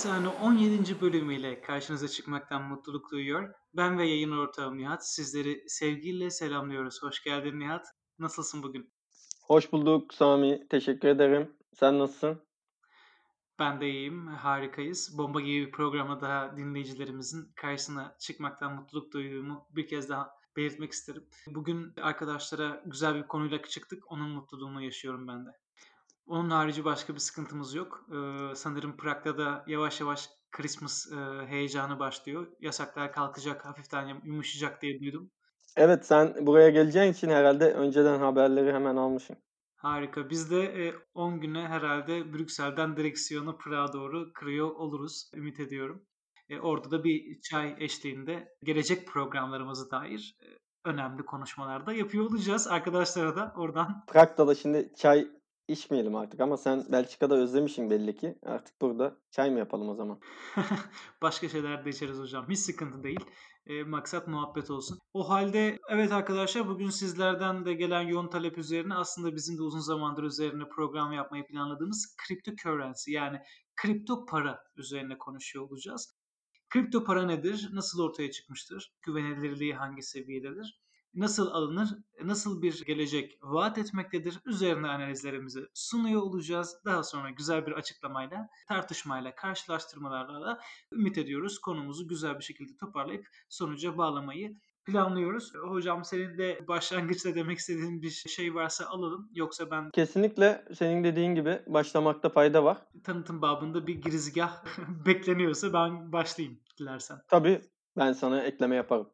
Trahisane 17. bölümüyle karşınıza çıkmaktan mutluluk duyuyor. Ben ve yayın ortağım Nihat sizleri sevgiyle selamlıyoruz. Hoş geldin Nihat. Nasılsın bugün? Hoş bulduk Sami. Teşekkür ederim. Sen nasılsın? Ben de iyiyim. Harikayız. Bomba gibi bir programa daha dinleyicilerimizin karşısına çıkmaktan mutluluk duyduğumu bir kez daha belirtmek isterim. Bugün arkadaşlara güzel bir konuyla çıktık. Onun mutluluğunu yaşıyorum ben de. Onun harici başka bir sıkıntımız yok. Ee, sanırım Prag'da da yavaş yavaş Christmas e, heyecanı başlıyor. Yasaklar kalkacak, hafiften yumuşayacak diye duydum. Evet sen buraya geleceğin için herhalde önceden haberleri hemen almışsın. Harika. Biz de e, 10 güne herhalde Brüksel'den direksiyonu Prag'a doğru kırıyor oluruz. Ümit ediyorum. E, orada da bir çay eşliğinde gelecek programlarımızı dair e, önemli konuşmalar da yapıyor olacağız. Arkadaşlara da oradan Prag'da da şimdi çay içmeyelim artık ama sen Belçika'da özlemişsin belli ki. Artık burada çay mı yapalım o zaman? Başka şeyler de içeriz hocam. Hiç sıkıntı değil. E, maksat muhabbet olsun. O halde evet arkadaşlar bugün sizlerden de gelen yoğun talep üzerine aslında bizim de uzun zamandır üzerine program yapmayı planladığımız cryptocurrency yani kripto para üzerine konuşuyor olacağız. Kripto para nedir? Nasıl ortaya çıkmıştır? Güvenilirliği hangi seviyededir? Nasıl alınır, nasıl bir gelecek vaat etmektedir üzerine analizlerimizi sunuyor olacağız. Daha sonra güzel bir açıklamayla, tartışmayla, karşılaştırmalarla da ümit ediyoruz konumuzu güzel bir şekilde toparlayıp sonuca bağlamayı planlıyoruz. Hocam senin de başlangıçta demek istediğin bir şey varsa alalım. Yoksa ben... Kesinlikle senin dediğin gibi başlamakta fayda var. Tanıtım babında bir girizgah bekleniyorsa ben başlayayım dilersen. Tabii ben sana ekleme yaparım.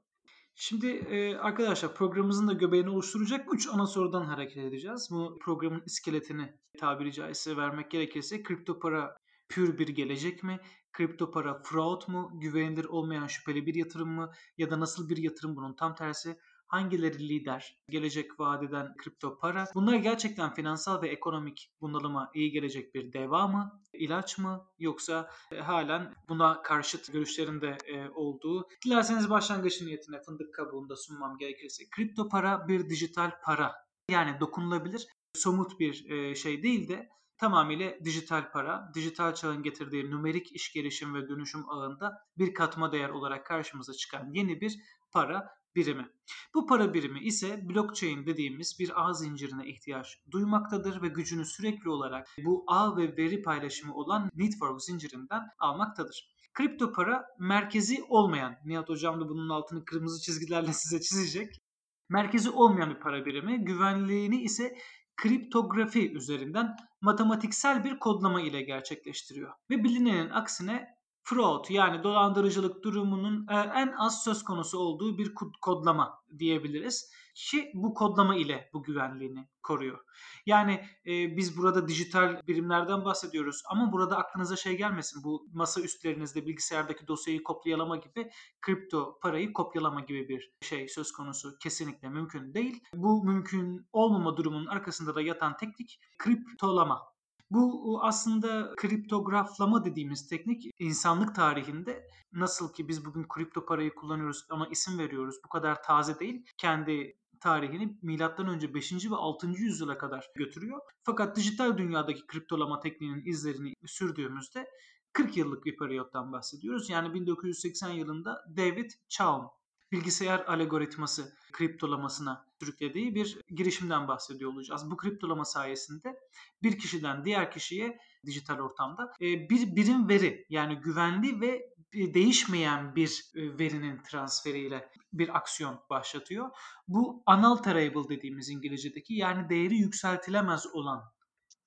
Şimdi e, arkadaşlar programımızın da göbeğini oluşturacak 3 ana sorudan hareket edeceğiz. Bu programın iskeletini tabiri caizse vermek gerekirse kripto para pür bir gelecek mi? Kripto para fraud mu? Güvenilir olmayan şüpheli bir yatırım mı? Ya da nasıl bir yatırım bunun tam tersi? Hangileri lider? Gelecek vadeden kripto para. Bunlar gerçekten finansal ve ekonomik bunalıma iyi gelecek bir deva mı? ilaç mı? Yoksa e, halen buna karşıt görüşlerin de e, olduğu. Dilerseniz başlangıç niyetine fındık kabuğunda sunmam gerekirse. Kripto para bir dijital para. Yani dokunulabilir, somut bir e, şey değil de tamamıyla dijital para, dijital çağın getirdiği numerik iş gelişim ve dönüşüm ağında bir katma değer olarak karşımıza çıkan yeni bir para birimi. Bu para birimi ise blockchain dediğimiz bir ağ zincirine ihtiyaç duymaktadır ve gücünü sürekli olarak bu ağ ve veri paylaşımı olan network zincirinden almaktadır. Kripto para merkezi olmayan, Nihat Hocam da bunun altını kırmızı çizgilerle size çizecek. Merkezi olmayan bir para birimi, güvenliğini ise kriptografi üzerinden matematiksel bir kodlama ile gerçekleştiriyor. Ve bilinenin aksine fraud yani dolandırıcılık durumunun e, en az söz konusu olduğu bir kodlama diyebiliriz ki bu kodlama ile bu güvenliğini koruyor. Yani e, biz burada dijital birimlerden bahsediyoruz ama burada aklınıza şey gelmesin bu masa üstlerinizde bilgisayardaki dosyayı kopyalama gibi kripto parayı kopyalama gibi bir şey söz konusu kesinlikle mümkün değil. Bu mümkün olmama durumunun arkasında da yatan teknik kriptolama bu aslında kriptograflama dediğimiz teknik insanlık tarihinde nasıl ki biz bugün kripto parayı kullanıyoruz ama isim veriyoruz bu kadar taze değil. Kendi tarihini milattan önce 5. ve 6. yüzyıla kadar götürüyor. Fakat dijital dünyadaki kriptolama tekniğinin izlerini sürdüğümüzde 40 yıllık bir periyottan bahsediyoruz. Yani 1980 yılında David Chaum bilgisayar algoritması kriptolamasına sürüklediği bir girişimden bahsediyor olacağız. Bu kriptolama sayesinde bir kişiden diğer kişiye dijital ortamda e, bir birim veri yani güvenli ve değişmeyen bir e, verinin transferiyle bir aksiyon başlatıyor. Bu unalterable dediğimiz İngilizce'deki yani değeri yükseltilemez olan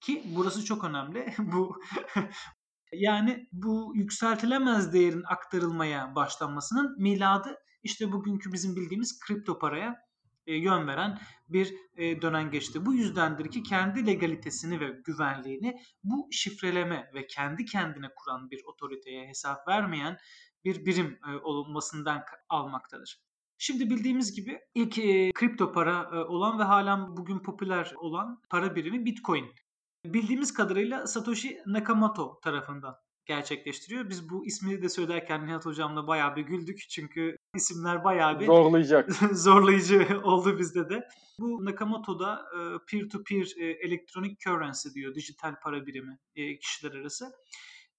ki burası çok önemli. bu yani bu yükseltilemez değerin aktarılmaya başlanmasının miladı işte bugünkü bizim bildiğimiz kripto paraya e, yön veren bir e, dönem geçti. Bu yüzdendir ki kendi legalitesini ve güvenliğini bu şifreleme ve kendi kendine kuran bir otoriteye hesap vermeyen bir birim e, olunmasından almaktadır. Şimdi bildiğimiz gibi ilk e, kripto para e, olan ve halen bugün popüler olan para birimi Bitcoin. Bildiğimiz kadarıyla Satoshi Nakamoto tarafından gerçekleştiriyor. Biz bu ismi de söylerken Nihat Hocam'la bayağı bir güldük. Çünkü isimler bayağı bir zorlayacak. zorlayıcı oldu bizde de. Bu Nakamoto'da peer to peer elektronik currency diyor. Dijital para birimi kişiler arası.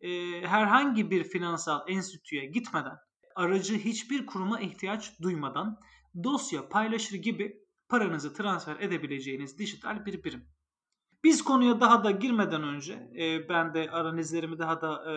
e, herhangi bir finansal enstitüye gitmeden, aracı hiçbir kuruma ihtiyaç duymadan dosya paylaşır gibi paranızı transfer edebileceğiniz dijital bir birim. Biz konuya daha da girmeden önce, e, ben de analizlerimi daha da e,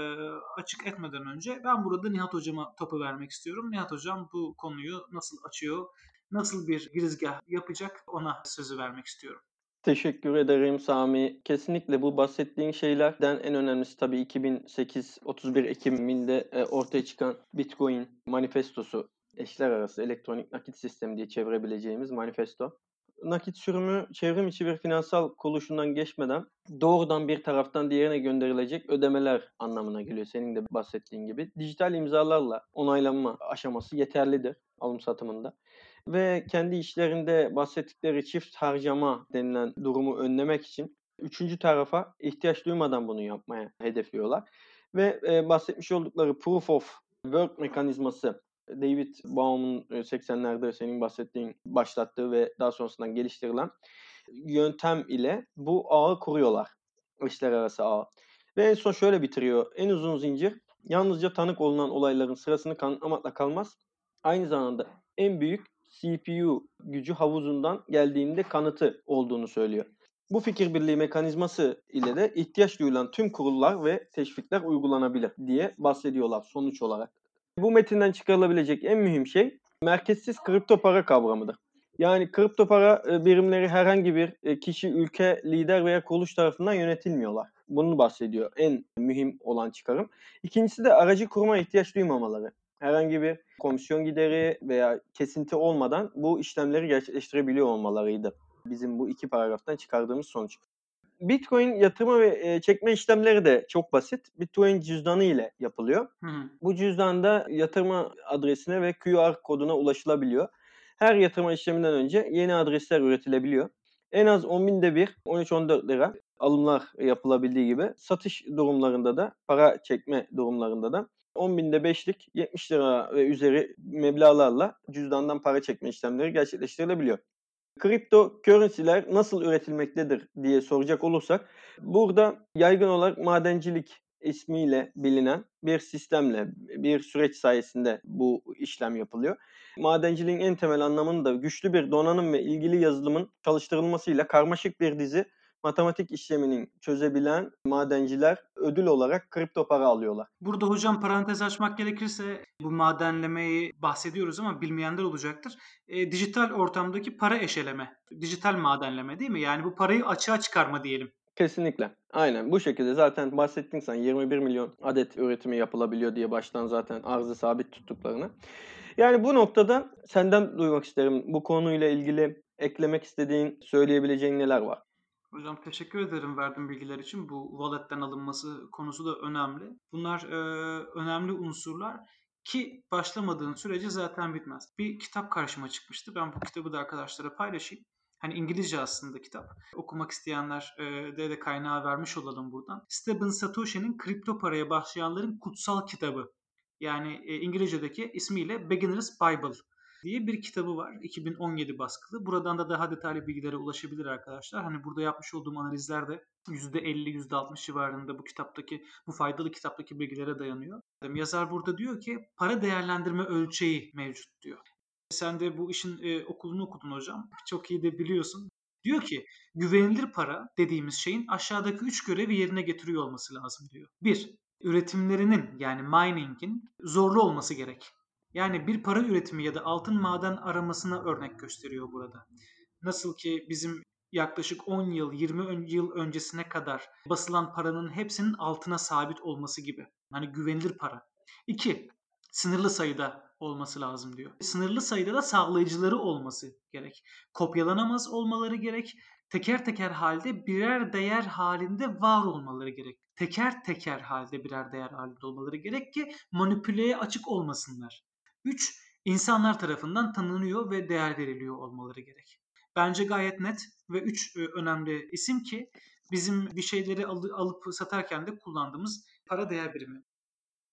açık etmeden önce ben burada Nihat Hocam'a topu vermek istiyorum. Nihat Hocam bu konuyu nasıl açıyor, nasıl bir girizgah yapacak ona sözü vermek istiyorum. Teşekkür ederim Sami. Kesinlikle bu bahsettiğin şeylerden en önemlisi tabii 2008 31 Ekim'inde ortaya çıkan Bitcoin manifestosu. Eşler arası elektronik nakit sistemi diye çevirebileceğimiz manifesto. Nakit sürümü çevrim içi bir finansal kuruluşundan geçmeden doğrudan bir taraftan diğerine gönderilecek ödemeler anlamına geliyor. Senin de bahsettiğin gibi. Dijital imzalarla onaylanma aşaması yeterlidir alım satımında ve kendi işlerinde bahsettikleri çift harcama denilen durumu önlemek için üçüncü tarafa ihtiyaç duymadan bunu yapmaya hedefliyorlar. Ve bahsetmiş oldukları proof of work mekanizması David Baum'un 80'lerde senin bahsettiğin başlattığı ve daha sonrasında geliştirilen yöntem ile bu ağı kuruyorlar. İşler arası ağı. Ve en son şöyle bitiriyor. En uzun zincir yalnızca tanık olunan olayların sırasını kanıtlamakla kalmaz. Aynı zamanda en büyük CPU gücü havuzundan geldiğinde kanıtı olduğunu söylüyor. Bu fikir birliği mekanizması ile de ihtiyaç duyulan tüm kurullar ve teşvikler uygulanabilir diye bahsediyorlar sonuç olarak. Bu metinden çıkarılabilecek en mühim şey merkezsiz kripto para kavramıdır. Yani kripto para e, birimleri herhangi bir e, kişi, ülke, lider veya kuruluş tarafından yönetilmiyorlar. Bunu bahsediyor en mühim olan çıkarım. İkincisi de aracı kuruma ihtiyaç duymamaları herhangi bir komisyon gideri veya kesinti olmadan bu işlemleri gerçekleştirebiliyor olmalarıydı. Bizim bu iki paragraftan çıkardığımız sonuç. Bitcoin yatırma ve çekme işlemleri de çok basit. Bitcoin cüzdanı ile yapılıyor. Hı. Bu cüzdanda yatırma adresine ve QR koduna ulaşılabiliyor. Her yatırma işleminden önce yeni adresler üretilebiliyor. En az 10 binde bir 13-14 lira alımlar yapılabildiği gibi satış durumlarında da para çekme durumlarında da 10 binde 5'lik 70 lira ve üzeri meblağlarla cüzdandan para çekme işlemleri gerçekleştirilebiliyor. Kripto currency'ler nasıl üretilmektedir diye soracak olursak burada yaygın olarak madencilik ismiyle bilinen bir sistemle, bir süreç sayesinde bu işlem yapılıyor. Madenciliğin en temel anlamını da güçlü bir donanım ve ilgili yazılımın çalıştırılmasıyla karmaşık bir dizi matematik işlemini çözebilen madenciler ödül olarak kripto para alıyorlar. Burada hocam parantez açmak gerekirse bu madenlemeyi bahsediyoruz ama bilmeyenler olacaktır. E, dijital ortamdaki para eşeleme, dijital madenleme değil mi? Yani bu parayı açığa çıkarma diyelim. Kesinlikle. Aynen bu şekilde zaten bahsettin sen 21 milyon adet üretimi yapılabiliyor diye baştan zaten arzı sabit tuttuklarını. Yani bu noktada senden duymak isterim. Bu konuyla ilgili eklemek istediğin, söyleyebileceğin neler var? Hocam teşekkür ederim verdiğin bilgiler için. Bu wallet'ten alınması konusu da önemli. Bunlar e, önemli unsurlar ki başlamadığın sürece zaten bitmez. Bir kitap karşıma çıkmıştı. Ben bu kitabı da arkadaşlara paylaşayım. Hani İngilizce aslında kitap. Okumak isteyenler e, de, de kaynağı vermiş olalım buradan. Stephen Satoshi'nin kripto paraya başlayanların kutsal kitabı. Yani e, İngilizce'deki ismiyle Beginner's Bible diye bir kitabı var. 2017 baskılı. Buradan da daha detaylı bilgilere ulaşabilir arkadaşlar. Hani burada yapmış olduğum analizler de %50, %60 civarında bu kitaptaki, bu faydalı kitaptaki bilgilere dayanıyor. Yazar burada diyor ki para değerlendirme ölçeği mevcut diyor. Sen de bu işin e, okulunu okudun hocam. Çok iyi de biliyorsun. Diyor ki güvenilir para dediğimiz şeyin aşağıdaki üç görevi yerine getiriyor olması lazım diyor. Bir, üretimlerinin yani mining'in zorlu olması gerek. Yani bir para üretimi ya da altın maden aramasına örnek gösteriyor burada. Nasıl ki bizim yaklaşık 10 yıl, 20 yıl öncesine kadar basılan paranın hepsinin altına sabit olması gibi. Hani güvenilir para. 2. Sınırlı sayıda olması lazım diyor. Sınırlı sayıda da sağlayıcıları olması gerek. Kopyalanamaz olmaları gerek. Teker teker halde birer değer halinde var olmaları gerek. Teker teker halde birer değer halinde olmaları gerek ki manipüleye açık olmasınlar. 3. insanlar tarafından tanınıyor ve değer veriliyor olmaları gerek. Bence gayet net ve 3 e, önemli isim ki bizim bir şeyleri alıp satarken de kullandığımız para değer birimi.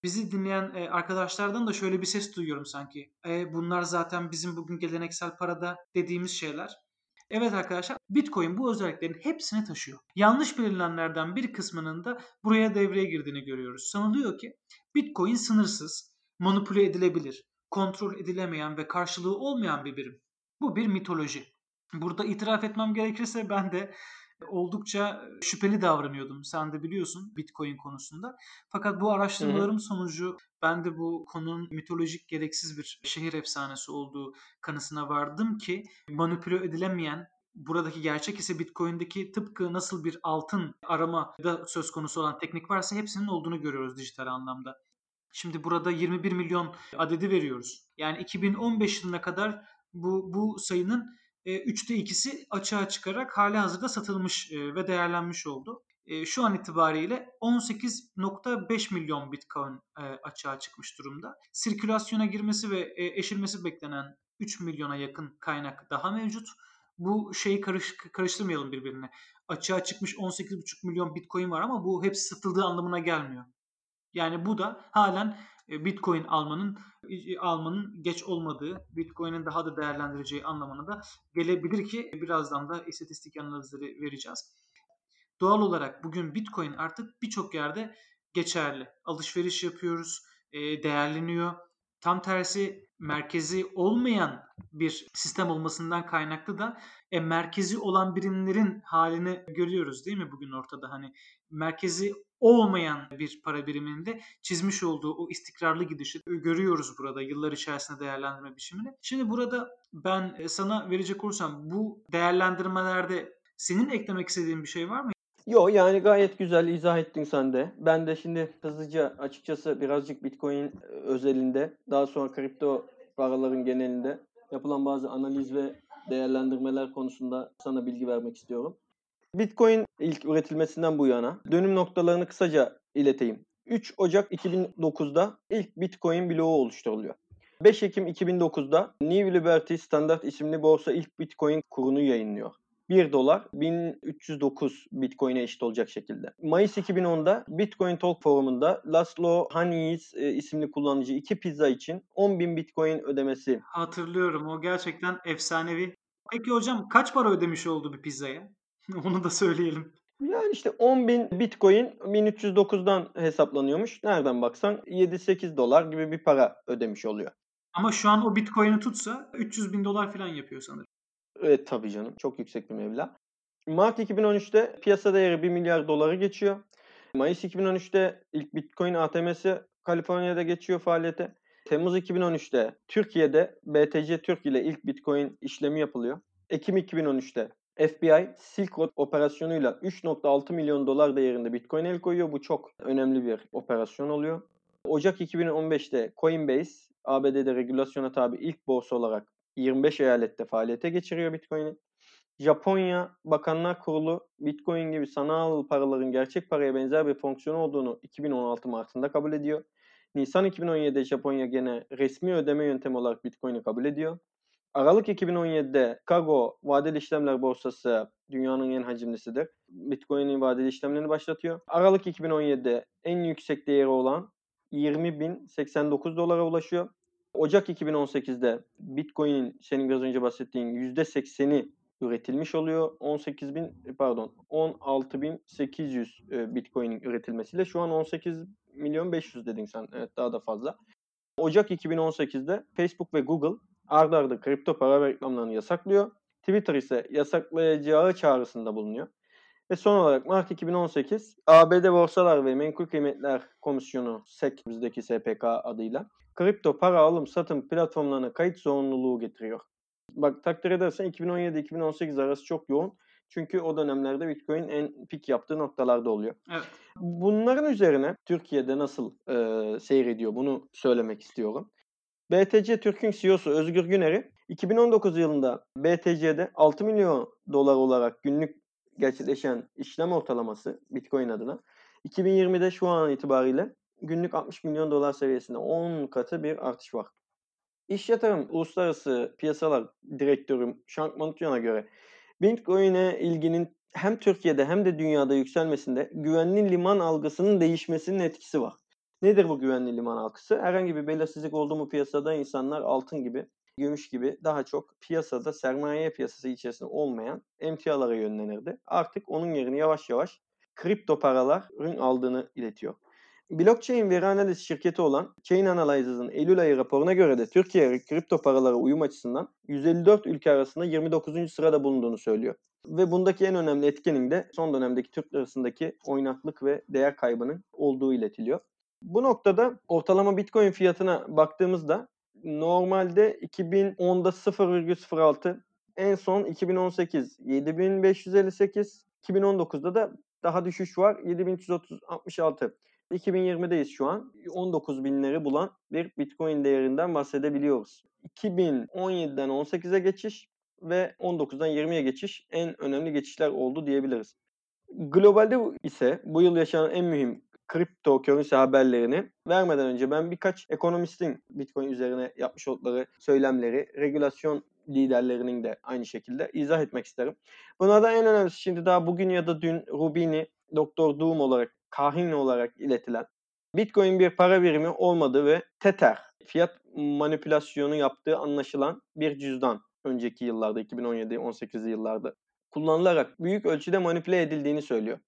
Bizi dinleyen e, arkadaşlardan da şöyle bir ses duyuyorum sanki. E, bunlar zaten bizim bugün geleneksel parada dediğimiz şeyler. Evet arkadaşlar Bitcoin bu özelliklerin hepsini taşıyor. Yanlış bilinenlerden bir kısmının da buraya devreye girdiğini görüyoruz. Sanılıyor ki Bitcoin sınırsız, manipüle edilebilir, kontrol edilemeyen ve karşılığı olmayan bir birim. Bu bir mitoloji. Burada itiraf etmem gerekirse ben de oldukça şüpheli davranıyordum. Sen de biliyorsun Bitcoin konusunda. Fakat bu araştırmalarım sonucu ben de bu konunun mitolojik gereksiz bir şehir efsanesi olduğu kanısına vardım ki manipüle edilemeyen buradaki gerçek ise Bitcoin'deki tıpkı nasıl bir altın arama da söz konusu olan teknik varsa hepsinin olduğunu görüyoruz dijital anlamda. Şimdi burada 21 milyon adedi veriyoruz. Yani 2015 yılına kadar bu, bu sayının e, üçte ikisi açığa çıkarak hali hazırda satılmış e, ve değerlenmiş oldu. E, şu an itibariyle 18.5 milyon Bitcoin e, açığa çıkmış durumda. Sirkülasyona girmesi ve e, eşilmesi beklenen 3 milyona yakın kaynak daha mevcut. Bu şeyi karış, karıştırmayalım birbirine. Açığa çıkmış 18,5 milyon Bitcoin var ama bu hepsi satıldığı anlamına gelmiyor. Yani bu da halen Bitcoin almanın almanın geç olmadığı, Bitcoin'in daha da değerlendireceği anlamına da gelebilir ki birazdan da istatistik analizleri vereceğiz. Doğal olarak bugün Bitcoin artık birçok yerde geçerli. Alışveriş yapıyoruz, değerleniyor. Tam tersi merkezi olmayan bir sistem olmasından kaynaklı da e, merkezi olan birimlerin halini görüyoruz değil mi bugün ortada hani merkezi olmayan bir para biriminde çizmiş olduğu o istikrarlı gidişi görüyoruz burada yıllar içerisinde değerlendirme biçimini. Şimdi burada ben e, sana verecek olursam bu değerlendirmelerde senin eklemek istediğin bir şey var mı? Yo yani gayet güzel izah ettin sen de. Ben de şimdi hızlıca açıkçası birazcık Bitcoin e, özelinde daha sonra kripto paraların genelinde yapılan bazı analiz ve değerlendirmeler konusunda sana bilgi vermek istiyorum. Bitcoin ilk üretilmesinden bu yana dönüm noktalarını kısaca ileteyim. 3 Ocak 2009'da ilk Bitcoin bloğu oluşturuluyor. 5 Ekim 2009'da New Liberty Standard isimli borsa ilk Bitcoin kurunu yayınlıyor. 1 dolar 1309 Bitcoin'e eşit olacak şekilde. Mayıs 2010'da Bitcoin Talk forumunda Laszlo Haniz e, isimli kullanıcı iki pizza için 10.000 Bitcoin ödemesi. Hatırlıyorum o gerçekten efsanevi. Peki hocam kaç para ödemiş oldu bir pizzaya? Onu da söyleyelim. Yani işte 10.000 Bitcoin 1309'dan hesaplanıyormuş. Nereden baksan 7-8 dolar gibi bir para ödemiş oluyor. Ama şu an o Bitcoin'i tutsa 300 bin dolar falan yapıyor sanırım. Evet tabii canım. Çok yüksek bir meblağ. Mart 2013'te piyasa değeri 1 milyar doları geçiyor. Mayıs 2013'te ilk Bitcoin ATM'si Kaliforniya'da geçiyor faaliyete. Temmuz 2013'te Türkiye'de BTC Türk ile ilk Bitcoin işlemi yapılıyor. Ekim 2013'te FBI Silk Road operasyonuyla 3.6 milyon dolar değerinde Bitcoin el koyuyor. Bu çok önemli bir operasyon oluyor. Ocak 2015'te Coinbase ABD'de regülasyona tabi ilk borsa olarak 25 eyalette faaliyete geçiriyor Bitcoin'i. Japonya Bakanlar Kurulu Bitcoin gibi sanal paraların gerçek paraya benzer bir fonksiyon olduğunu 2016 Mart'ında kabul ediyor. Nisan 2017'de Japonya gene resmi ödeme yöntemi olarak Bitcoin'i kabul ediyor. Aralık 2017'de Chicago vadeli işlemler borsası dünyanın en hacimlisidir. Bitcoin'in vadeli işlemlerini başlatıyor. Aralık 2017'de en yüksek değeri olan 20.089 dolara ulaşıyor. Ocak 2018'de Bitcoin'in senin biraz önce bahsettiğin %80'i üretilmiş oluyor. 18 bin pardon 16.800 e, Bitcoin'in üretilmesiyle şu an 18 milyon 500 dedin sen. Evet daha da fazla. Ocak 2018'de Facebook ve Google ardarda arda kripto para reklamlarını yasaklıyor. Twitter ise yasaklayacağı çağrısında bulunuyor. Ve son olarak Mart 2018 ABD Borsalar ve Menkul Kıymetler Komisyonu SEC bizdeki SPK adıyla kripto para alım satım platformlarına kayıt zorunluluğu getiriyor. Bak takdir edersen 2017-2018 arası çok yoğun. Çünkü o dönemlerde Bitcoin en pik yaptığı noktalarda oluyor. Evet. Bunların üzerine Türkiye'de nasıl e, seyrediyor bunu söylemek istiyorum. BTC Türk'ün CEO'su Özgür Güner'i 2019 yılında BTC'de 6 milyon dolar olarak günlük gerçekleşen işlem ortalaması Bitcoin adına 2020'de şu an itibariyle günlük 60 milyon dolar seviyesinde 10 katı bir artış var. İş Yatırım Uluslararası Piyasalar Direktörü Shank Manutyan'a göre Bitcoin'e ilginin hem Türkiye'de hem de dünyada yükselmesinde güvenli liman algısının değişmesinin etkisi var. Nedir bu güvenli liman algısı? Herhangi bir belirsizlik oldu mu piyasada insanlar altın gibi gümüş gibi daha çok piyasada sermaye piyasası içerisinde olmayan emtialara yönlenirdi. Artık onun yerini yavaş yavaş kripto paraların aldığını iletiyor. Blockchain veri analiz şirketi olan Chain Analyzes'ın Eylül ayı raporuna göre de Türkiye kripto paralara uyum açısından 154 ülke arasında 29. sırada bulunduğunu söylüyor. Ve bundaki en önemli etkenin de son dönemdeki Türk arasındaki oynaklık ve değer kaybının olduğu iletiliyor. Bu noktada ortalama Bitcoin fiyatına baktığımızda normalde 2010'da 0,06 en son 2018 7558 2019'da da daha düşüş var 7366 2020'deyiz şu an. 19 binleri bulan bir Bitcoin değerinden bahsedebiliyoruz. 2017'den 18'e geçiş ve 19'dan 20'ye geçiş en önemli geçişler oldu diyebiliriz. Globalde ise bu yıl yaşanan en mühim kripto currency haberlerini vermeden önce ben birkaç ekonomistin Bitcoin üzerine yapmış oldukları söylemleri, regülasyon liderlerinin de aynı şekilde izah etmek isterim. Bunlardan en önemlisi şimdi daha bugün ya da dün Rubini, Doktor Doom olarak, kahin olarak iletilen Bitcoin bir para birimi olmadığı ve Tether fiyat manipülasyonu yaptığı anlaşılan bir cüzdan önceki yıllarda 2017-18 yıllarda kullanılarak büyük ölçüde manipüle edildiğini söylüyor.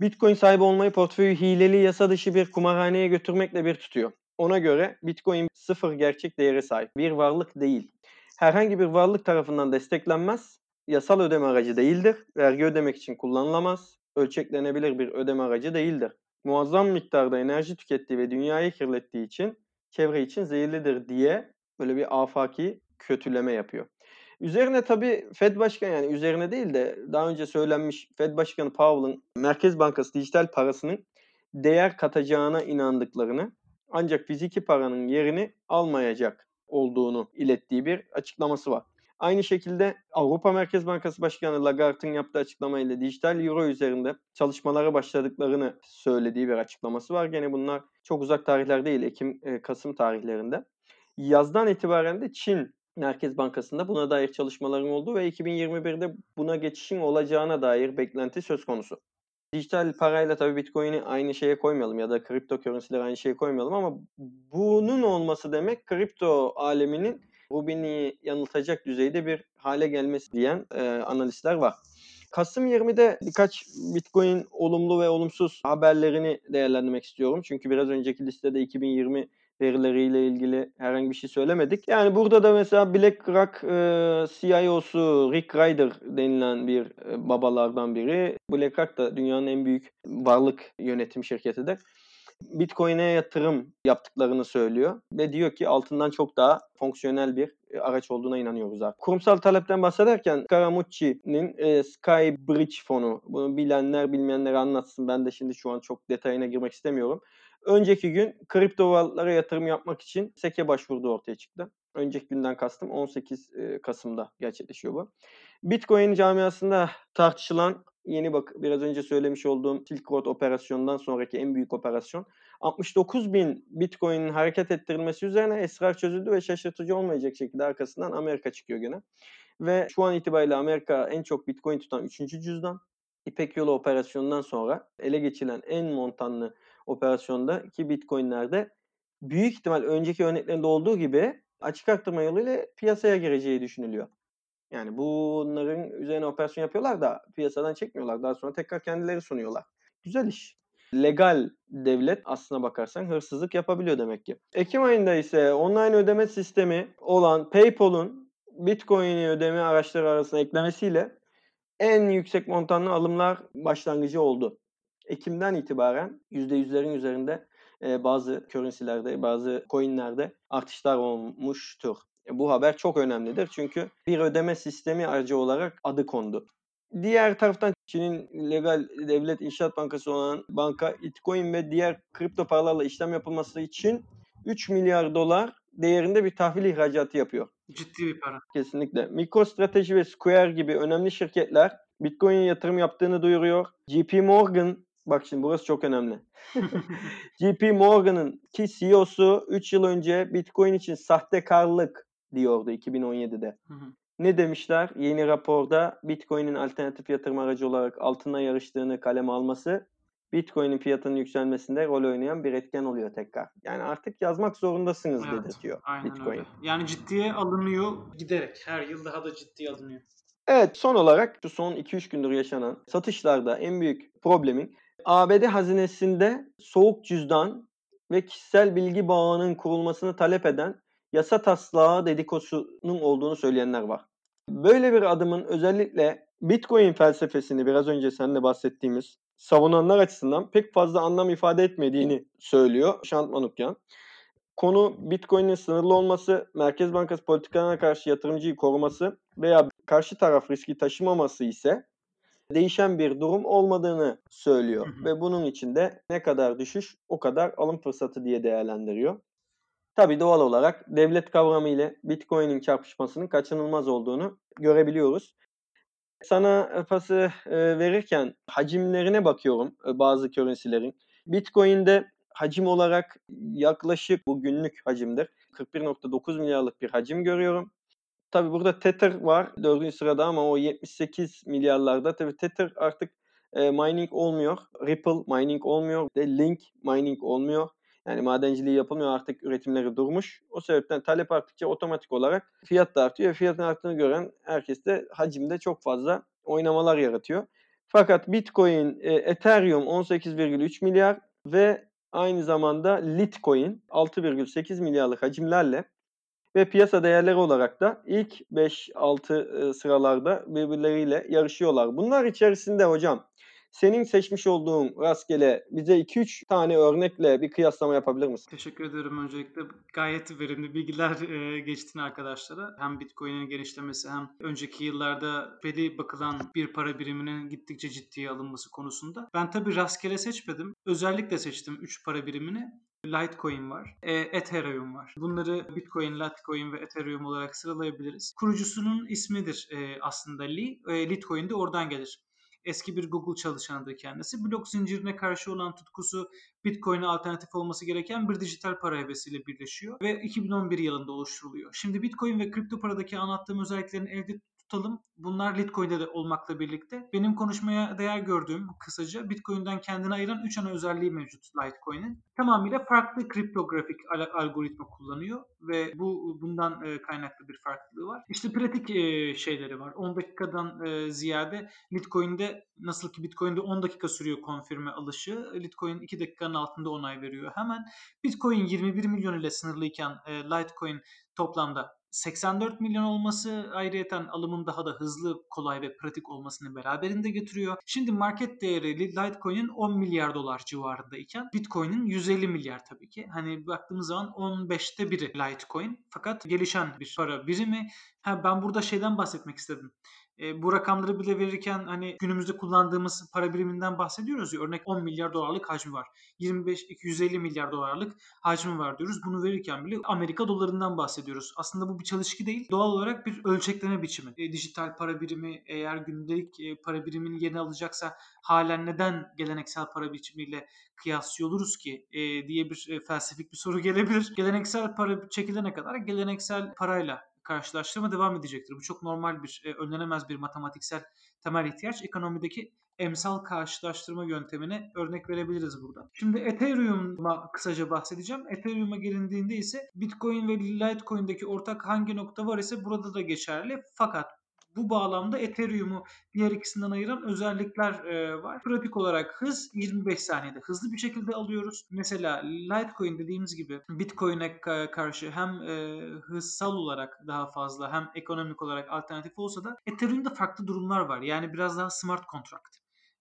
Bitcoin sahibi olmayı portföyü hileli yasa dışı bir kumarhaneye götürmekle bir tutuyor. Ona göre Bitcoin sıfır gerçek değere sahip bir varlık değil. Herhangi bir varlık tarafından desteklenmez, yasal ödeme aracı değildir, vergi ödemek için kullanılamaz, ölçeklenebilir bir ödeme aracı değildir. Muazzam miktarda enerji tükettiği ve dünyayı kirlettiği için çevre için zehirlidir diye böyle bir afaki kötüleme yapıyor. Üzerine tabii Fed Başkanı yani üzerine değil de daha önce söylenmiş Fed Başkanı Powell'ın Merkez Bankası dijital parasının değer katacağına inandıklarını ancak fiziki paranın yerini almayacak olduğunu ilettiği bir açıklaması var. Aynı şekilde Avrupa Merkez Bankası Başkanı Lagarde'ın yaptığı açıklamayla dijital euro üzerinde çalışmalara başladıklarını söylediği bir açıklaması var. Gene bunlar çok uzak tarihler değil, Ekim-Kasım tarihlerinde. Yazdan itibaren de Çin Merkez Bankası'nda buna dair çalışmaların olduğu ve 2021'de buna geçişin olacağına dair beklenti söz konusu. Dijital parayla tabii Bitcoin'i aynı şeye koymayalım ya da kripto currency'leri aynı şeye koymayalım ama bunun olması demek kripto aleminin Rubin'i yanıltacak düzeyde bir hale gelmesi diyen e, analistler var. Kasım 20'de birkaç Bitcoin olumlu ve olumsuz haberlerini değerlendirmek istiyorum. Çünkü biraz önceki listede 2020 verileriyle ilgili herhangi bir şey söylemedik. Yani burada da mesela BlackRock e, CIO'su Rick Ryder denilen bir e, babalardan biri. BlackRock da dünyanın en büyük varlık yönetim şirketidir. Bitcoin'e yatırım yaptıklarını söylüyor ve diyor ki altından çok daha fonksiyonel bir e, araç olduğuna inanıyoruz abi. Kurumsal talepten bahsederken Scaramucci'nin e, Sky Bridge fonu, bunu bilenler bilmeyenler anlatsın. Ben de şimdi şu an çok detayına girmek istemiyorum. Önceki gün kripto varlıklara yatırım yapmak için SEC'e başvurdu ortaya çıktı. Önceki günden kastım 18 Kasım'da gerçekleşiyor bu. Bitcoin camiasında tartışılan yeni bak biraz önce söylemiş olduğum Silk Road operasyonundan sonraki en büyük operasyon 69 bin Bitcoin'in hareket ettirilmesi üzerine esrar çözüldü ve şaşırtıcı olmayacak şekilde arkasından Amerika çıkıyor gene. Ve şu an itibariyle Amerika en çok Bitcoin tutan 3. cüzdan. İpek Yolu operasyonundan sonra ele geçilen en montanlı operasyonda ki Bitcoin'lerde büyük ihtimal önceki örneklerinde olduğu gibi açık arttırma yoluyla piyasaya gireceği düşünülüyor. Yani bunların üzerine operasyon yapıyorlar da piyasadan çekmiyorlar. Daha sonra tekrar kendileri sunuyorlar. Güzel iş. Legal devlet aslına bakarsan hırsızlık yapabiliyor demek ki. Ekim ayında ise online ödeme sistemi olan PayPal'un Bitcoin'i ödeme araçları arasına eklemesiyle en yüksek montanlı alımlar başlangıcı oldu. Ekim'den itibaren %100'lerin üzerinde e, bazı currency'lerde, bazı coin'lerde artışlar olmuştur. Bu haber çok önemlidir çünkü bir ödeme sistemi aracı olarak adı kondu. Diğer taraftan Çin'in legal devlet inşaat bankası olan banka Bitcoin ve diğer kripto paralarla işlem yapılması için 3 milyar dolar değerinde bir tahvil ihracatı yapıyor. Ciddi bir para. Kesinlikle. MicroStrategy ve Square gibi önemli şirketler Bitcoin'e yatırım yaptığını duyuruyor. JP Morgan Bak şimdi burası çok önemli. JP Morgan'ın ki CEO'su 3 yıl önce Bitcoin için sahtekarlık diyordu 2017'de. Hı hı. Ne demişler? Yeni raporda Bitcoin'in alternatif yatırım aracı olarak altına yarıştığını kaleme alması Bitcoin'in fiyatının yükselmesinde rol oynayan bir etken oluyor tekrar. Yani artık yazmak zorundasınız Evet, dedirtiyor Bitcoin. öyle. Yani ciddiye alınıyor giderek. Her yıl daha da ciddiye alınıyor. Evet son olarak şu son 2-3 gündür yaşanan satışlarda en büyük problemin ABD hazinesinde soğuk cüzdan ve kişisel bilgi bağının kurulmasını talep eden yasa taslağı dedikosunun olduğunu söyleyenler var. Böyle bir adımın özellikle Bitcoin felsefesini biraz önce seninle bahsettiğimiz savunanlar açısından pek fazla anlam ifade etmediğini söylüyor Şant Manukyan. Konu Bitcoin'in sınırlı olması, Merkez Bankası politikalarına karşı yatırımcıyı koruması veya karşı taraf riski taşımaması ise değişen bir durum olmadığını söylüyor. Hı hı. Ve bunun için de ne kadar düşüş o kadar alım fırsatı diye değerlendiriyor. Tabi doğal olarak devlet kavramı ile Bitcoin'in çarpışmasının kaçınılmaz olduğunu görebiliyoruz. Sana pası e, verirken hacimlerine bakıyorum e, bazı currency'lerin. Bitcoin'de hacim olarak yaklaşık bu günlük hacimdir. 41.9 milyarlık bir hacim görüyorum. Tabi burada Tether var dördüncü sırada ama o 78 milyarlarda. Tabi Tether artık e, mining olmuyor. Ripple mining olmuyor. De Link mining olmuyor. Yani madenciliği yapılmıyor artık üretimleri durmuş. O sebepten talep arttıkça otomatik olarak fiyat da artıyor. Fiyatın arttığını gören herkes de hacimde çok fazla oynamalar yaratıyor. Fakat Bitcoin, e, Ethereum 18,3 milyar ve aynı zamanda Litecoin 6,8 milyarlık hacimlerle ve piyasa değerleri olarak da ilk 5-6 sıralarda birbirleriyle yarışıyorlar. Bunlar içerisinde hocam senin seçmiş olduğun rastgele bize 2-3 tane örnekle bir kıyaslama yapabilir misin? Teşekkür ederim öncelikle. Gayet verimli bilgiler e, geçtin arkadaşlara. Hem Bitcoin'in genişlemesi hem önceki yıllarda belli bakılan bir para biriminin gittikçe ciddiye alınması konusunda. Ben tabii rastgele seçmedim. Özellikle seçtim 3 para birimini. Litecoin var, e, Ethereum var. Bunları Bitcoin, Litecoin ve Ethereum olarak sıralayabiliriz. Kurucusunun ismidir e, aslında Lee. E, Litecoin de oradan gelir. Eski bir Google çalışanıdır kendisi. Blok zincirine karşı olan tutkusu Bitcoin'e alternatif olması gereken bir dijital para hevesiyle birleşiyor ve 2011 yılında oluşturuluyor. Şimdi Bitcoin ve kripto paradaki anlattığım özelliklerin elde tutalım. Bunlar Litecoin'de de olmakla birlikte benim konuşmaya değer gördüğüm kısaca Bitcoin'den kendini ayıran 3 ana özelliği mevcut Litecoin'in. Tamamıyla farklı kriptografik algoritma kullanıyor ve bu bundan e, kaynaklı bir farklılığı var. İşte pratik e, şeyleri var. 10 dakikadan e, ziyade Litecoin'de nasıl ki Bitcoin'de 10 dakika sürüyor konfirme alışı. Litecoin 2 dakikanın altında onay veriyor hemen. Bitcoin 21 milyon ile sınırlıyken Litecoin toplamda 84 milyon olması ayrıyeten alımın daha da hızlı, kolay ve pratik olmasını beraberinde getiriyor. Şimdi market değeri Litecoin'in 10 milyar dolar civarındayken Bitcoin'in 150 milyar tabii ki. Hani baktığımız zaman 15'te biri Litecoin. Fakat gelişen bir para birimi. Ha, ben burada şeyden bahsetmek istedim e, bu rakamları bile verirken hani günümüzde kullandığımız para biriminden bahsediyoruz ya örnek 10 milyar dolarlık hacmi var. 25 250 milyar dolarlık hacmi var diyoruz. Bunu verirken bile Amerika dolarından bahsediyoruz. Aslında bu bir çalışki değil. Doğal olarak bir ölçekleme biçimi. E, dijital para birimi eğer gündelik e, para birimini yeni alacaksa halen neden geleneksel para biçimiyle kıyaslıyoruz ki e, diye bir e, felsefik bir soru gelebilir. Geleneksel para çekilene kadar geleneksel parayla karşılaştırma devam edecektir. Bu çok normal bir, e, önlenemez bir matematiksel temel ihtiyaç. Ekonomideki emsal karşılaştırma yöntemine örnek verebiliriz burada. Şimdi Ethereum'a kısaca bahsedeceğim. Ethereum'a gelindiğinde ise Bitcoin ve Litecoin'deki ortak hangi nokta var ise burada da geçerli. Fakat bu bağlamda Ethereum'u diğer ikisinden ayıran özellikler e, var. Pratik olarak hız 25 saniyede hızlı bir şekilde alıyoruz. Mesela Litecoin dediğimiz gibi Bitcoin'e karşı hem e, hızsal olarak daha fazla hem ekonomik olarak alternatif olsa da Ethereum'da farklı durumlar var. Yani biraz daha smart contract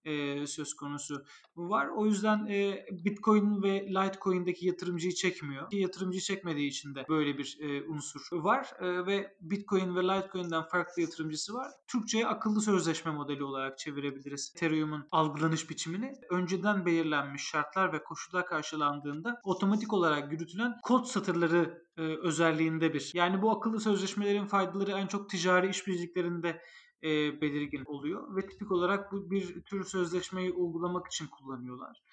e, söz konusu var. O yüzden e, Bitcoin ve Litecoin'deki yatırımcıyı çekmiyor. Yatırımcıyı çekmediği için de böyle bir e, unsur var e, ve Bitcoin ve Litecoin'den farklı yatırımcısı var. Türkçe'ye akıllı sözleşme modeli olarak çevirebiliriz. Ethereum'un algılanış biçimini önceden belirlenmiş şartlar ve koşullar karşılandığında otomatik olarak yürütülen kod satırları özelliğinde bir. Yani bu akıllı sözleşmelerin faydaları en çok ticari işbirliklerinde e, belirgin oluyor ve tipik olarak bu bir tür sözleşmeyi uygulamak için kullanıyorlar.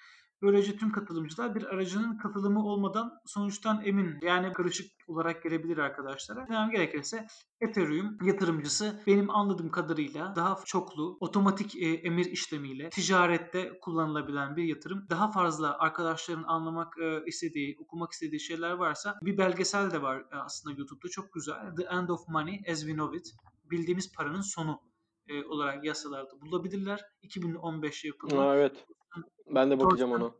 Böylece tüm katılımcılar bir aracının katılımı olmadan sonuçtan emin. Yani karışık olarak gelebilir arkadaşlara. Yani gerekirse Ethereum yatırımcısı benim anladığım kadarıyla daha çoklu, otomatik e, emir işlemiyle ticarette kullanılabilen bir yatırım. Daha fazla arkadaşların anlamak e, istediği, okumak istediği şeyler varsa bir belgesel de var e, aslında YouTube'da çok güzel. The End of Money as We Know It. Bildiğimiz paranın sonu e, olarak yasalarda bulabilirler. 2015 yapımı. Aa, evet. Ben de bakacağım Thorsten- ona.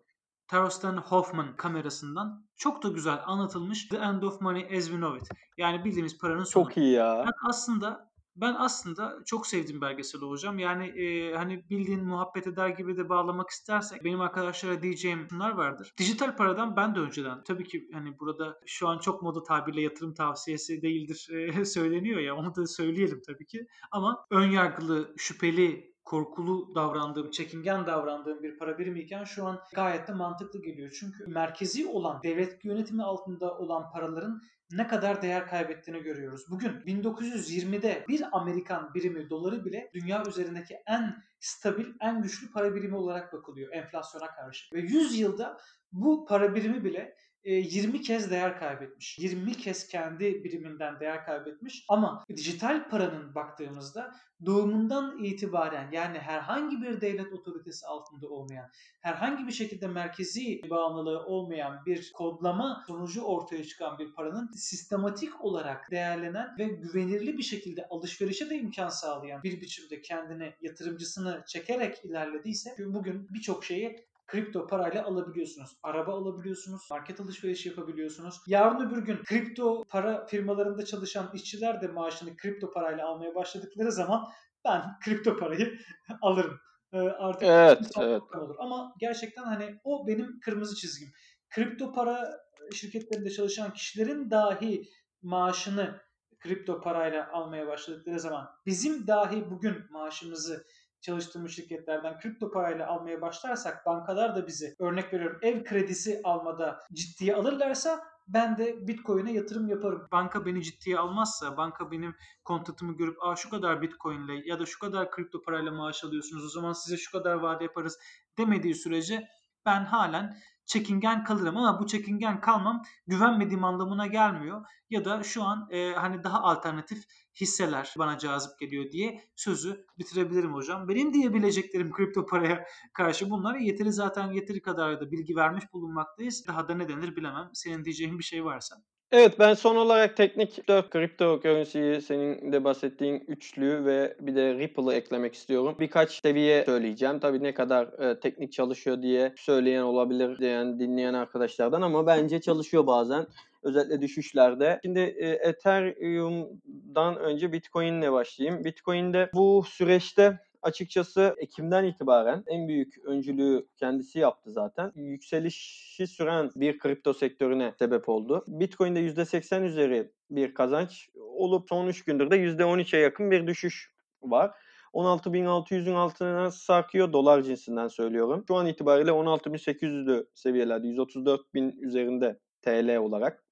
Thorsten Hoffman kamerasından çok da güzel anlatılmış The End of Money as We Know It. Yani bildiğimiz paranın sonu. Çok iyi ya. Ben aslında ben aslında çok sevdiğim belgesel hocam. Yani e, hani bildiğin muhabbet eder gibi de bağlamak istersek benim arkadaşlara diyeceğim şunlar vardır. Dijital paradan ben de önceden tabii ki hani burada şu an çok moda tabirle yatırım tavsiyesi değildir e, söyleniyor ya onu da söyleyelim tabii ki. Ama ön yargılı, şüpheli korkulu davrandığım, çekingen davrandığım bir para birimi iken şu an gayet de mantıklı geliyor. Çünkü merkezi olan, devlet yönetimi altında olan paraların ne kadar değer kaybettiğini görüyoruz. Bugün 1920'de bir Amerikan birimi doları bile dünya üzerindeki en stabil, en güçlü para birimi olarak bakılıyor enflasyona karşı. Ve 100 yılda bu para birimi bile 20 kez değer kaybetmiş. 20 kez kendi biriminden değer kaybetmiş. Ama dijital paranın baktığımızda doğumundan itibaren yani herhangi bir devlet otoritesi altında olmayan, herhangi bir şekilde merkezi bağımlılığı olmayan bir kodlama sonucu ortaya çıkan bir paranın sistematik olarak değerlenen ve güvenirli bir şekilde alışverişe de imkan sağlayan bir biçimde kendini yatırımcısını çekerek ilerlediyse bugün birçok şeyi kripto parayla alabiliyorsunuz. Araba alabiliyorsunuz, market alışverişi yapabiliyorsunuz. Yarın öbür gün kripto para firmalarında çalışan işçiler de maaşını kripto parayla almaya başladıkları zaman ben kripto parayı alırım. Ee, artık Evet, evet. olur. Ama gerçekten hani o benim kırmızı çizgim. Kripto para şirketlerinde çalışan kişilerin dahi maaşını kripto parayla almaya başladıkları zaman bizim dahi bugün maaşımızı çalıştığımız şirketlerden kripto parayla almaya başlarsak bankalar da bizi örnek veriyorum ev kredisi almada ciddiye alırlarsa ben de Bitcoin'e yatırım yaparım. Banka beni ciddiye almazsa, banka benim kontratımı görüp Aa, şu kadar Bitcoin ile ya da şu kadar kripto parayla maaş alıyorsunuz o zaman size şu kadar vade yaparız demediği sürece ben halen çekingen kalırım ama bu çekingen kalmam güvenmediğim anlamına gelmiyor. Ya da şu an e, hani daha alternatif hisseler bana cazip geliyor diye sözü bitirebilirim hocam. Benim diyebileceklerim kripto paraya karşı bunlar yeteri zaten yeteri kadar da bilgi vermiş bulunmaktayız. Daha da ne denir bilemem. Senin diyeceğin bir şey varsa. Evet ben son olarak teknik 4 kripto currency'yi senin de bahsettiğin üçlü ve bir de Ripple'ı eklemek istiyorum. Birkaç seviye söyleyeceğim. Tabii ne kadar e, teknik çalışıyor diye söyleyen olabilir diyen dinleyen arkadaşlardan ama bence çalışıyor bazen. Özellikle düşüşlerde. Şimdi e, Ethereum'dan önce Bitcoin'le başlayayım. Bitcoin'de bu süreçte açıkçası Ekim'den itibaren en büyük öncülüğü kendisi yaptı zaten. Yükselişi süren bir kripto sektörüne sebep oldu. Bitcoin'de %80 üzeri bir kazanç olup son 3 gündür de %13'e yakın bir düşüş var. 16.600'ün altına sarkıyor dolar cinsinden söylüyorum. Şu an itibariyle 16.800'lü seviyelerde 134.000 üzerinde TL olarak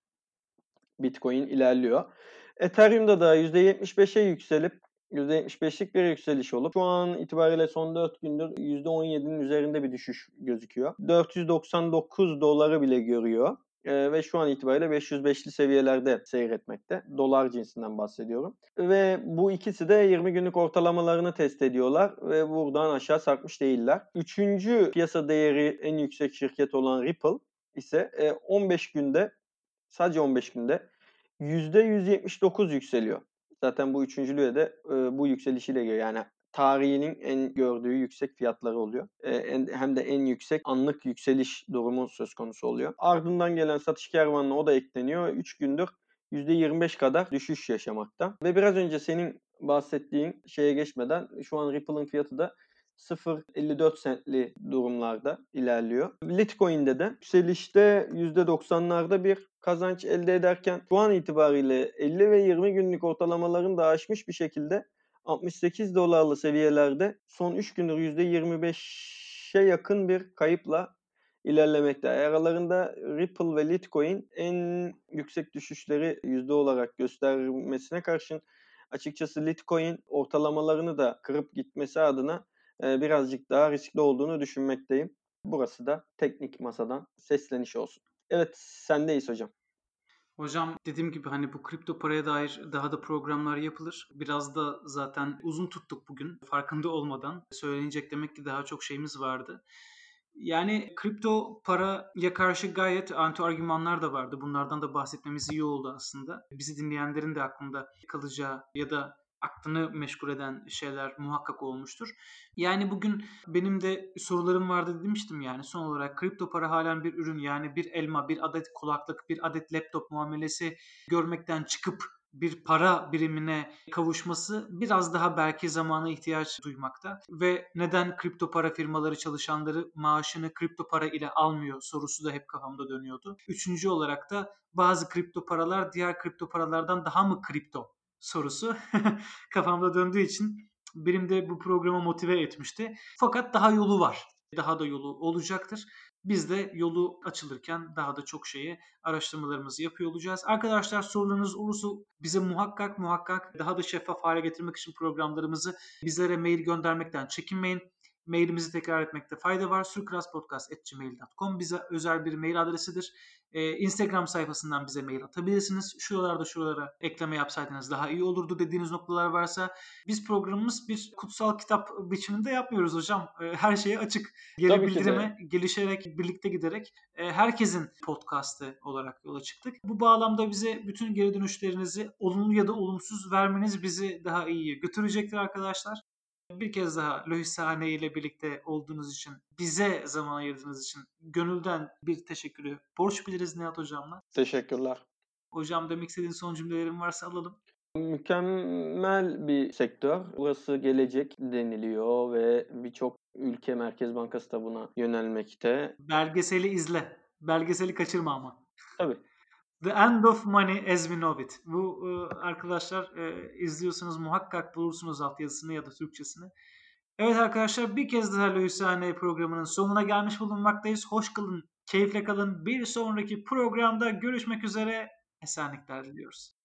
Bitcoin ilerliyor. Ethereum'da da %75'e yükselip %75'lik bir yükseliş olup şu an itibariyle son 4 gündür %17'nin üzerinde bir düşüş gözüküyor. 499 doları bile görüyor. Ee, ve şu an itibariyle 505'li seviyelerde seyretmekte. Dolar cinsinden bahsediyorum. Ve bu ikisi de 20 günlük ortalamalarını test ediyorlar ve buradan aşağı sarkmış değiller. Üçüncü piyasa değeri en yüksek şirket olan Ripple ise e, 15 günde sadece 15 günde %179 yükseliyor. Zaten bu üçüncülüğe de e, bu yükselişiyle geliyor. Yani tarihinin en gördüğü yüksek fiyatları oluyor. E, en, hem de en yüksek anlık yükseliş durumu söz konusu oluyor. Ardından gelen satış kervanına o da ekleniyor. 3 gündür %25 kadar düşüş yaşamakta. Ve biraz önce senin bahsettiğin şeye geçmeden şu an Ripple'ın fiyatı da 0.54 centli durumlarda ilerliyor. Litecoin'de de yükselişte %90'larda bir kazanç elde ederken şu an itibariyle 50 ve 20 günlük ortalamaların da aşmış bir şekilde 68 dolarlı seviyelerde son 3 gündür %25'e yakın bir kayıpla ilerlemekte. Aralarında Ripple ve Litecoin en yüksek düşüşleri yüzde olarak göstermesine karşın açıkçası Litecoin ortalamalarını da kırıp gitmesi adına birazcık daha riskli olduğunu düşünmekteyim. Burası da teknik masadan sesleniş olsun. Evet sendeyiz hocam. Hocam dediğim gibi hani bu kripto paraya dair daha da programlar yapılır. Biraz da zaten uzun tuttuk bugün farkında olmadan. Söylenecek demek ki daha çok şeyimiz vardı. Yani kripto paraya karşı gayet anti argümanlar da vardı. Bunlardan da bahsetmemiz iyi oldu aslında. Bizi dinleyenlerin de aklında kalacağı ya da aklını meşgul eden şeyler muhakkak olmuştur. Yani bugün benim de sorularım vardı demiştim yani son olarak kripto para halen bir ürün yani bir elma, bir adet kulaklık, bir adet laptop muamelesi görmekten çıkıp bir para birimine kavuşması biraz daha belki zamana ihtiyaç duymakta. Ve neden kripto para firmaları çalışanları maaşını kripto para ile almıyor sorusu da hep kafamda dönüyordu. Üçüncü olarak da bazı kripto paralar diğer kripto paralardan daha mı kripto sorusu kafamda döndüğü için benim de bu programa motive etmişti. Fakat daha yolu var. Daha da yolu olacaktır. Biz de yolu açılırken daha da çok şeyi araştırmalarımızı yapıyor olacağız. Arkadaşlar sorularınız olursa bize muhakkak muhakkak daha da şeffaf hale getirmek için programlarımızı bizlere mail göndermekten çekinmeyin. Mailimizi tekrar etmekte fayda var. surkraspodcast.gmail.com bize özel bir mail adresidir. Ee, Instagram sayfasından bize mail atabilirsiniz. Şuralarda şuralara ekleme yapsaydınız daha iyi olurdu dediğiniz noktalar varsa biz programımız bir kutsal kitap biçiminde yapmıyoruz hocam. Ee, her şeye açık. Geri Tabii bildirime gelişerek, birlikte giderek e, herkesin podcastı olarak yola çıktık. Bu bağlamda bize bütün geri dönüşlerinizi olumlu ya da olumsuz vermeniz bizi daha iyi götürecektir arkadaşlar. Bir kez daha Lohisane ile birlikte olduğunuz için, bize zaman ayırdığınız için gönülden bir teşekkürü borç biliriz Nihat Hocam'la. Teşekkürler. Hocam demek istediğin son cümlelerin varsa alalım. Mükemmel bir sektör. Burası gelecek deniliyor ve birçok ülke Merkez Bankası da buna yönelmekte. Belgeseli izle. Belgeseli kaçırma ama. Tabii. The End of Money as We Know It. Bu e, arkadaşlar e, izliyorsanız muhakkak bulursunuz altyazısını ya da Türkçesini. Evet arkadaşlar bir kez daha Lohisane programının sonuna gelmiş bulunmaktayız. Hoş kalın, keyifle kalın. Bir sonraki programda görüşmek üzere. Esenlikler diliyoruz.